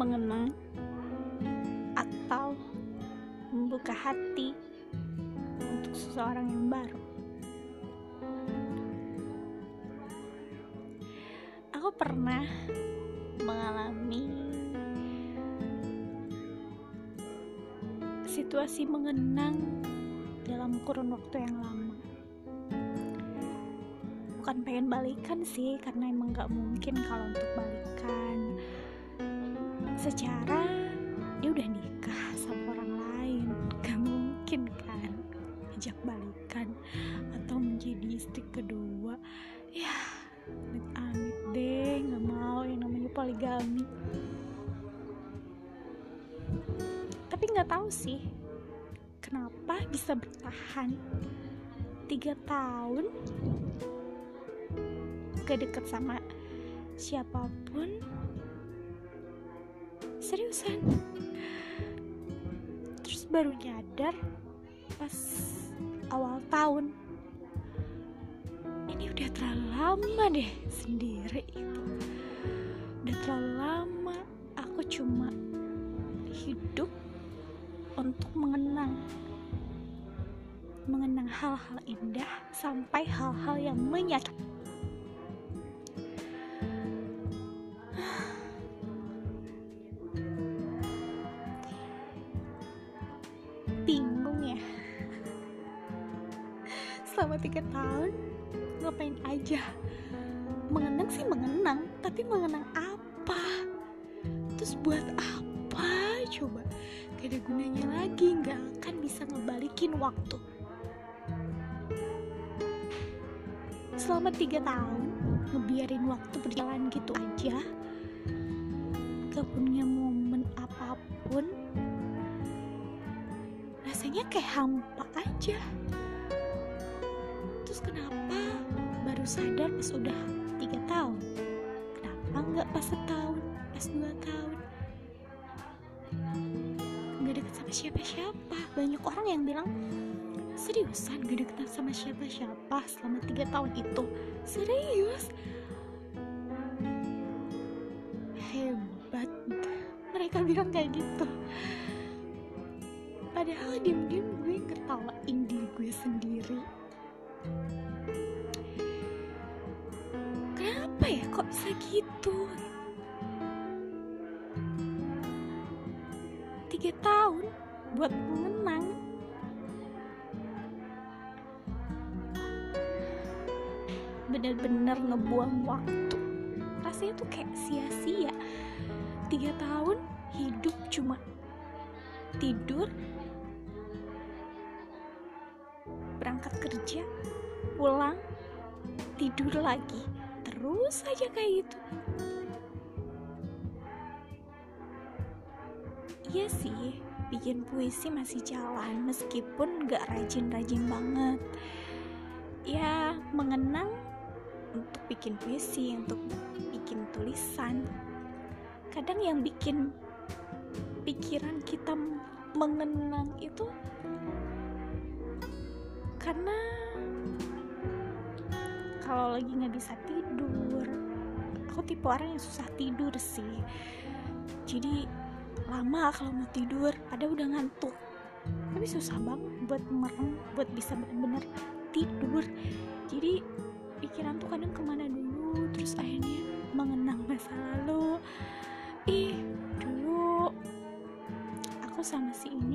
mengenang atau membuka hati untuk seseorang yang baru. Aku pernah mengalami situasi mengenang dalam kurun waktu yang lama. Bukan pengen balikan sih, karena emang gak mungkin kalau untuk balikan. Secara dia udah nikah sama orang lain, gak mungkin kan ajak balikan atau menjadi istri kedua. Ya, amit-amit deh, gak mau yang namanya poligami. Tapi nggak tahu sih kenapa bisa bertahan tiga tahun gak deket sama siapa pun seriusan? Terus baru nyadar pas awal tahun. Ini udah terlalu lama deh sendiri itu. Udah terlalu lama aku cuma hidup untuk mengenang mengenang hal-hal indah sampai hal-hal yang menyakitkan tiga tahun ngapain aja? Mengenang sih mengenang tapi mengenang apa? Terus buat apa coba? Gak ada gunanya lagi nggak akan bisa ngebalikin waktu. Selama tiga tahun ngebiarin waktu berjalan gitu aja. Gak punya momen apa pun. Rasanya kayak hampa aja terus kenapa baru sadar pas udah tiga tahun? Kenapa nggak pas setahun pas dua tahun? Nggak deket sama siapa-siapa. Banyak orang yang bilang seriusan gak deket sama siapa-siapa selama tiga tahun itu? Serius? Hebat. Mereka bilang kayak gitu. Padahal diem-diem gitu tiga tahun buat mengenang. Bener-bener ngebuang waktu. Rasanya tuh kayak sia-sia. Tiga tahun hidup cuma tidur berangkat kerja pulang tidur lagi terus aja kayak gitu. Iya sih bikin puisi masih jalan meskipun gak rajin-rajin banget. Ya mengenang untuk bikin puisi untuk bikin tulisan. Kadang yang bikin pikiran kita mengenang itu karena kalau lagi nggak bisa aku tipe orang yang susah tidur sih. Jadi lama kalau mau tidur ada udah ngantuk. Tapi susah banget buat merem buat bisa benar-benar tidur. Jadi pikiran tuh kadang ke mana dulu terus akhirnya mengenang masa lalu. Ih dulu aku sama si ini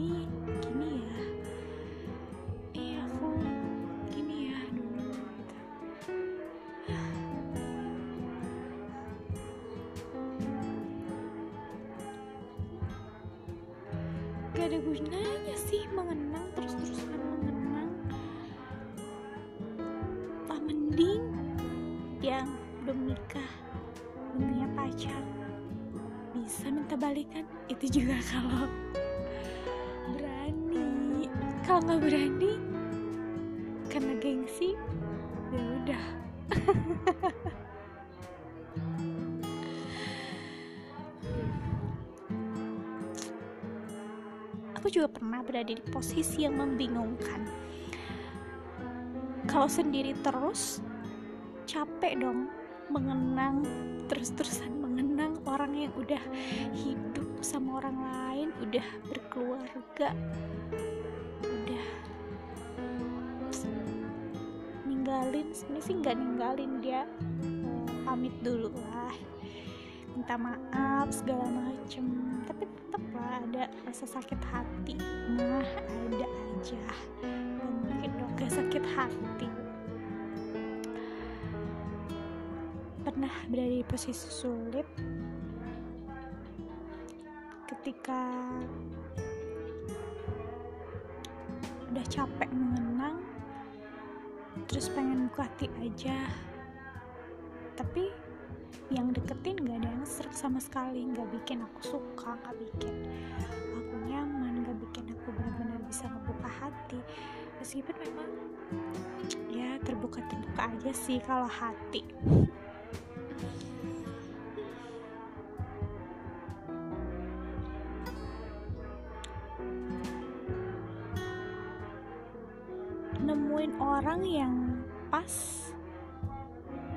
ada gunanya sih mengenang terus-terusan mengenang. Tak mending yang belum nikah punya pacar bisa minta balikan. Itu juga kalau berani. Kalau nggak berani karena gengsi ya udah juga pernah berada di posisi yang membingungkan. Kalau sendiri terus capek dong mengenang terus-terusan mengenang orang yang udah hidup sama orang lain udah berkeluarga udah ninggalin sebenarnya sih nggak ninggalin dia pamit dulu lah minta maaf segala macem. Tapi lah ada rasa sakit hati? Mah ada aja. Mungkin dong gak sakit hati. Pernah berada di posisi sulit? Ketika udah capek mengenang terus pengen buka hati aja. Tapi yang deketin gak ada yang serak sama sekali gak bikin aku suka gak bikin aku nyaman gak bikin aku benar-benar bisa ngebuka hati. Meskipun memang ya terbuka-terbuka aja sih kalau hati. Nemuin orang yang pas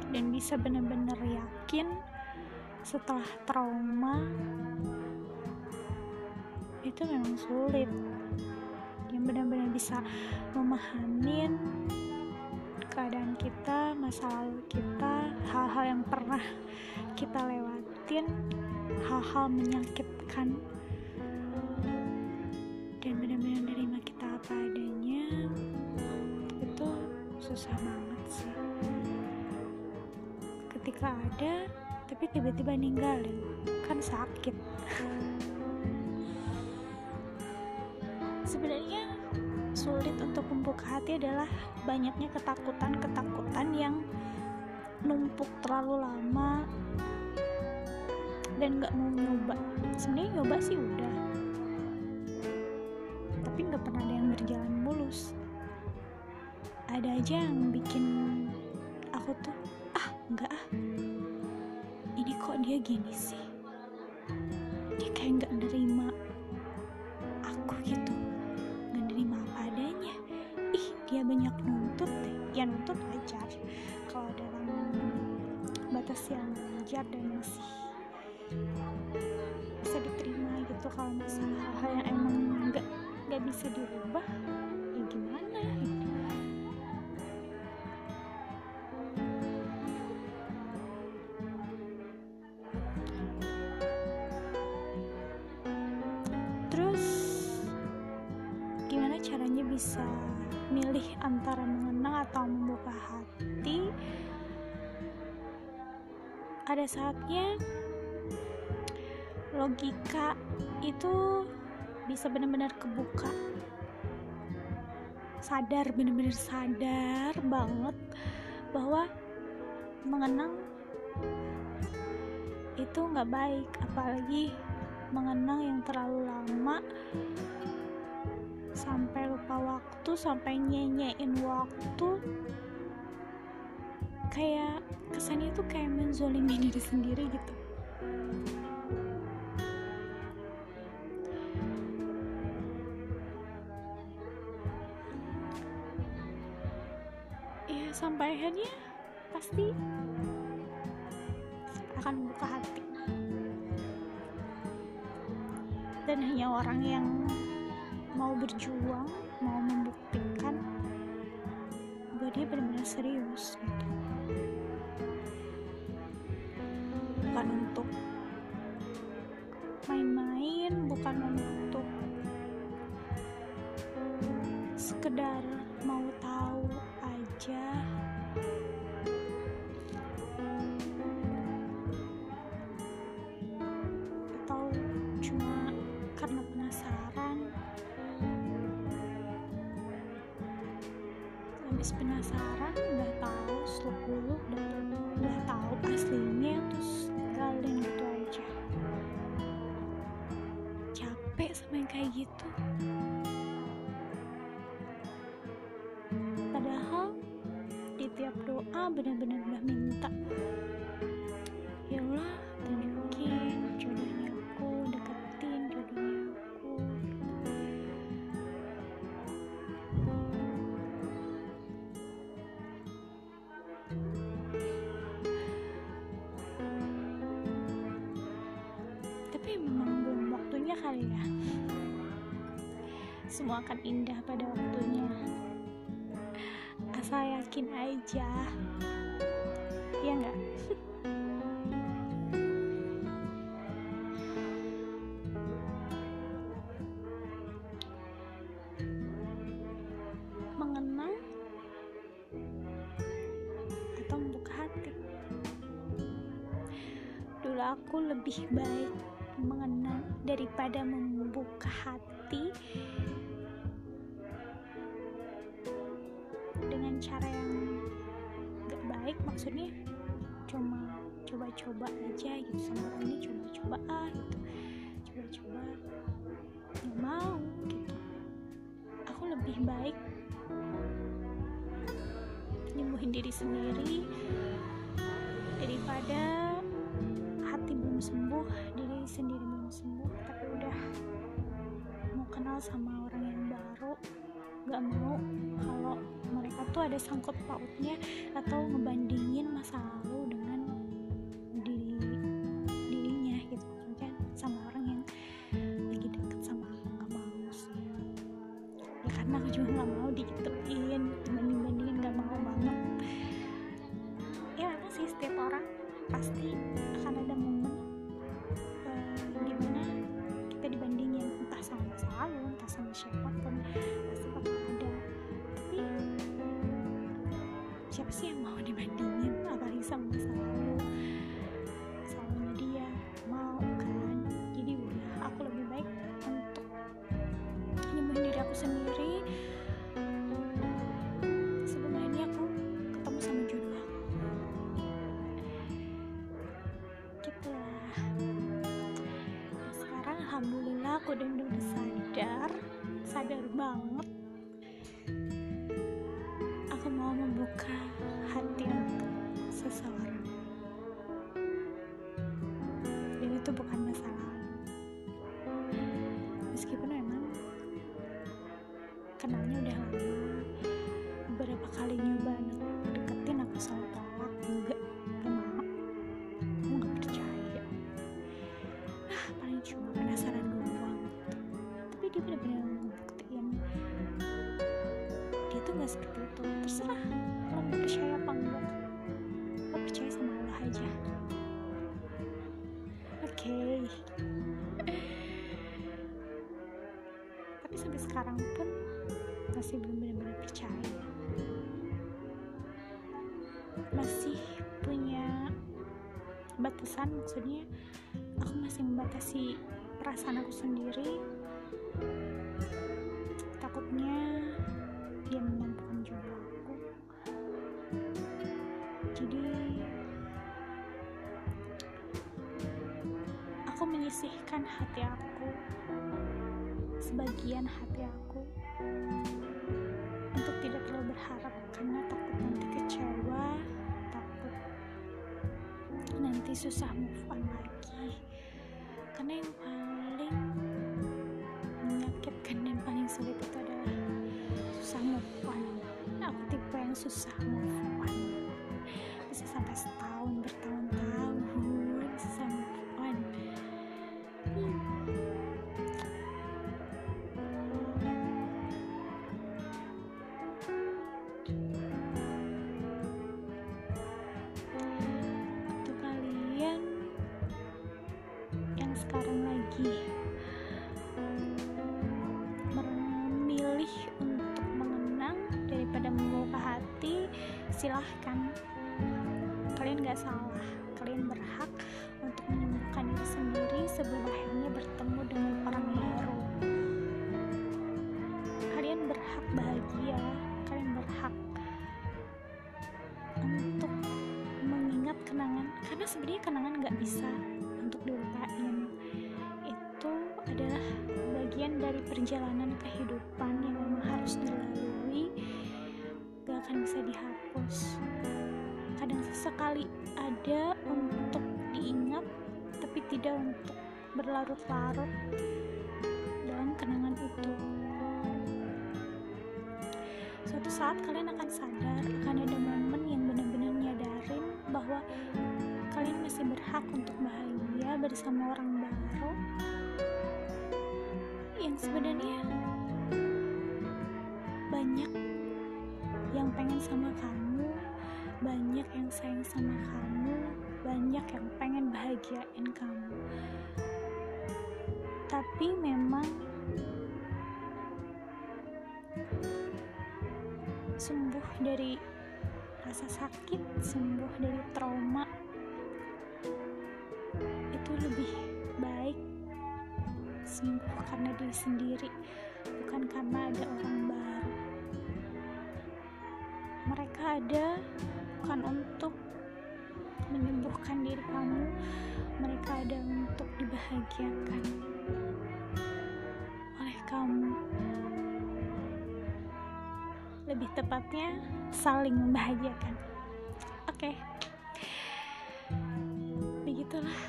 dan bisa benar-benar yakin setelah trauma itu memang sulit. Yang benar-benar bisa memahamin keadaan kita, masa lalu kita, hal-hal yang pernah kita lewatin, hal-hal menyakitkan dan benar-benar nerima kita apa adanya itu susah banget sih ketika ada tapi tiba-tiba ninggalin. Kan sakit. Sebenarnya sulit untuk membuka hati adalah banyaknya ketakutan-ketakutan yang numpuk terlalu lama dan nggak mau nyoba. Sebenarnya nyoba sih udah. Tapi nggak pernah ada yang berjalan mulus. Ada aja yang bikin aku tuh ah nggak ah. Ini kok dia gini sih? Dia kayak nggak nerima aku gitu. Nggak nerima apa adanya. Ih dia banyak nuntut deh. Ya nuntut wajar. Kalau dalam batas yang wajar dan masih bisa diterima gitu. Kalau masalah hal yang emang nggak nggak bisa dirubah antara mengenang atau membuka hati ada saatnya logika itu bisa benar-benar kebuka. Sadar benar-benar sadar banget bahwa mengenang itu nggak baik. Apalagi mengenang yang terlalu lama sampai lupa waktu sampai nyenyein waktu. Kayak kesannya itu kayak menzolimi diri sendiri gitu. Ya sampai akhirnya pasti akan membuka hati. Dan hanya orang yang mau berjuang mau membuktikan bahwa dia benar-benar serius gitu. Bukan untuk habis penasaran udah tahu seluk dan udah tahu aslinya terus tinggalin gitu aja. Capek sama yang kayak gitu. Padahal di tiap doa benar-benar udah minta. Ya Allah akan indah pada waktunya. Asal yakin aja. Ya enggak mengenang atau membuka hati? Dulu aku lebih baik mengenang daripada membuka hati coba-coba aja gitu sama orang ini coba-coba ah gitu. Coba-coba. Nggak mau gitu. Aku lebih baik nyembuhin diri sendiri daripada hati belum sembuh diri sendiri belum sembuh. Tapi udah mau kenal sama orang yang baru gak mau kalau mereka tuh ada sangkut pautnya atau ngebandingin masa seperti itu. Terserah mau percaya apa enggak. Lo percaya sama Allah aja. Oke. Tapi sampai sekarang pun masih belum benar-benar percaya. Masih punya batasan maksudnya aku masih membatasi perasaan aku sendiri sebagian hati aku untuk tidak terlalu berharap karena takut nanti kecewa takut nanti susah move on lagi. Karena yang paling menyakitkan dan paling sulit itu adalah susah move on. Aku tipe yang susah move on. Bisa sampai setahun bertahun-tahun silahkan kalian gak salah. Kalian berhak untuk menyembuhkan diri sendiri sebelum akhirnya bertemu dengan orang baru. Kalian berhak bahagia. Kalian berhak untuk mengingat kenangan. Karena sebenarnya kenangan nggak bisa untuk dilupain. Itu adalah bagian dari perjalanan kehidupan sesekali ada untuk diingat tapi tidak untuk berlarut-larut dalam kenangan itu. Suatu saat kalian akan sadar akan ada momen yang benar-benar nyadarin bahwa kalian masih berhak untuk bahagia bersama orang baru yang sebenarnya banyak yang pengen sama kamu banyak yang sayang sama kamu banyak yang pengen bahagiain kamu. Tapi memang sembuh dari rasa sakit sembuh dari trauma itu lebih baik sembuh karena diri sendiri bukan karena ada orang baru. Mereka ada bukan untuk menyembuhkan diri kamu mereka ada untuk dibahagiakan oleh kamu. Lebih tepatnya saling membahagiakan. Oke. Okay. begitulah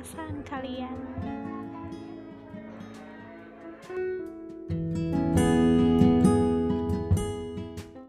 perasaan-perasaan kalian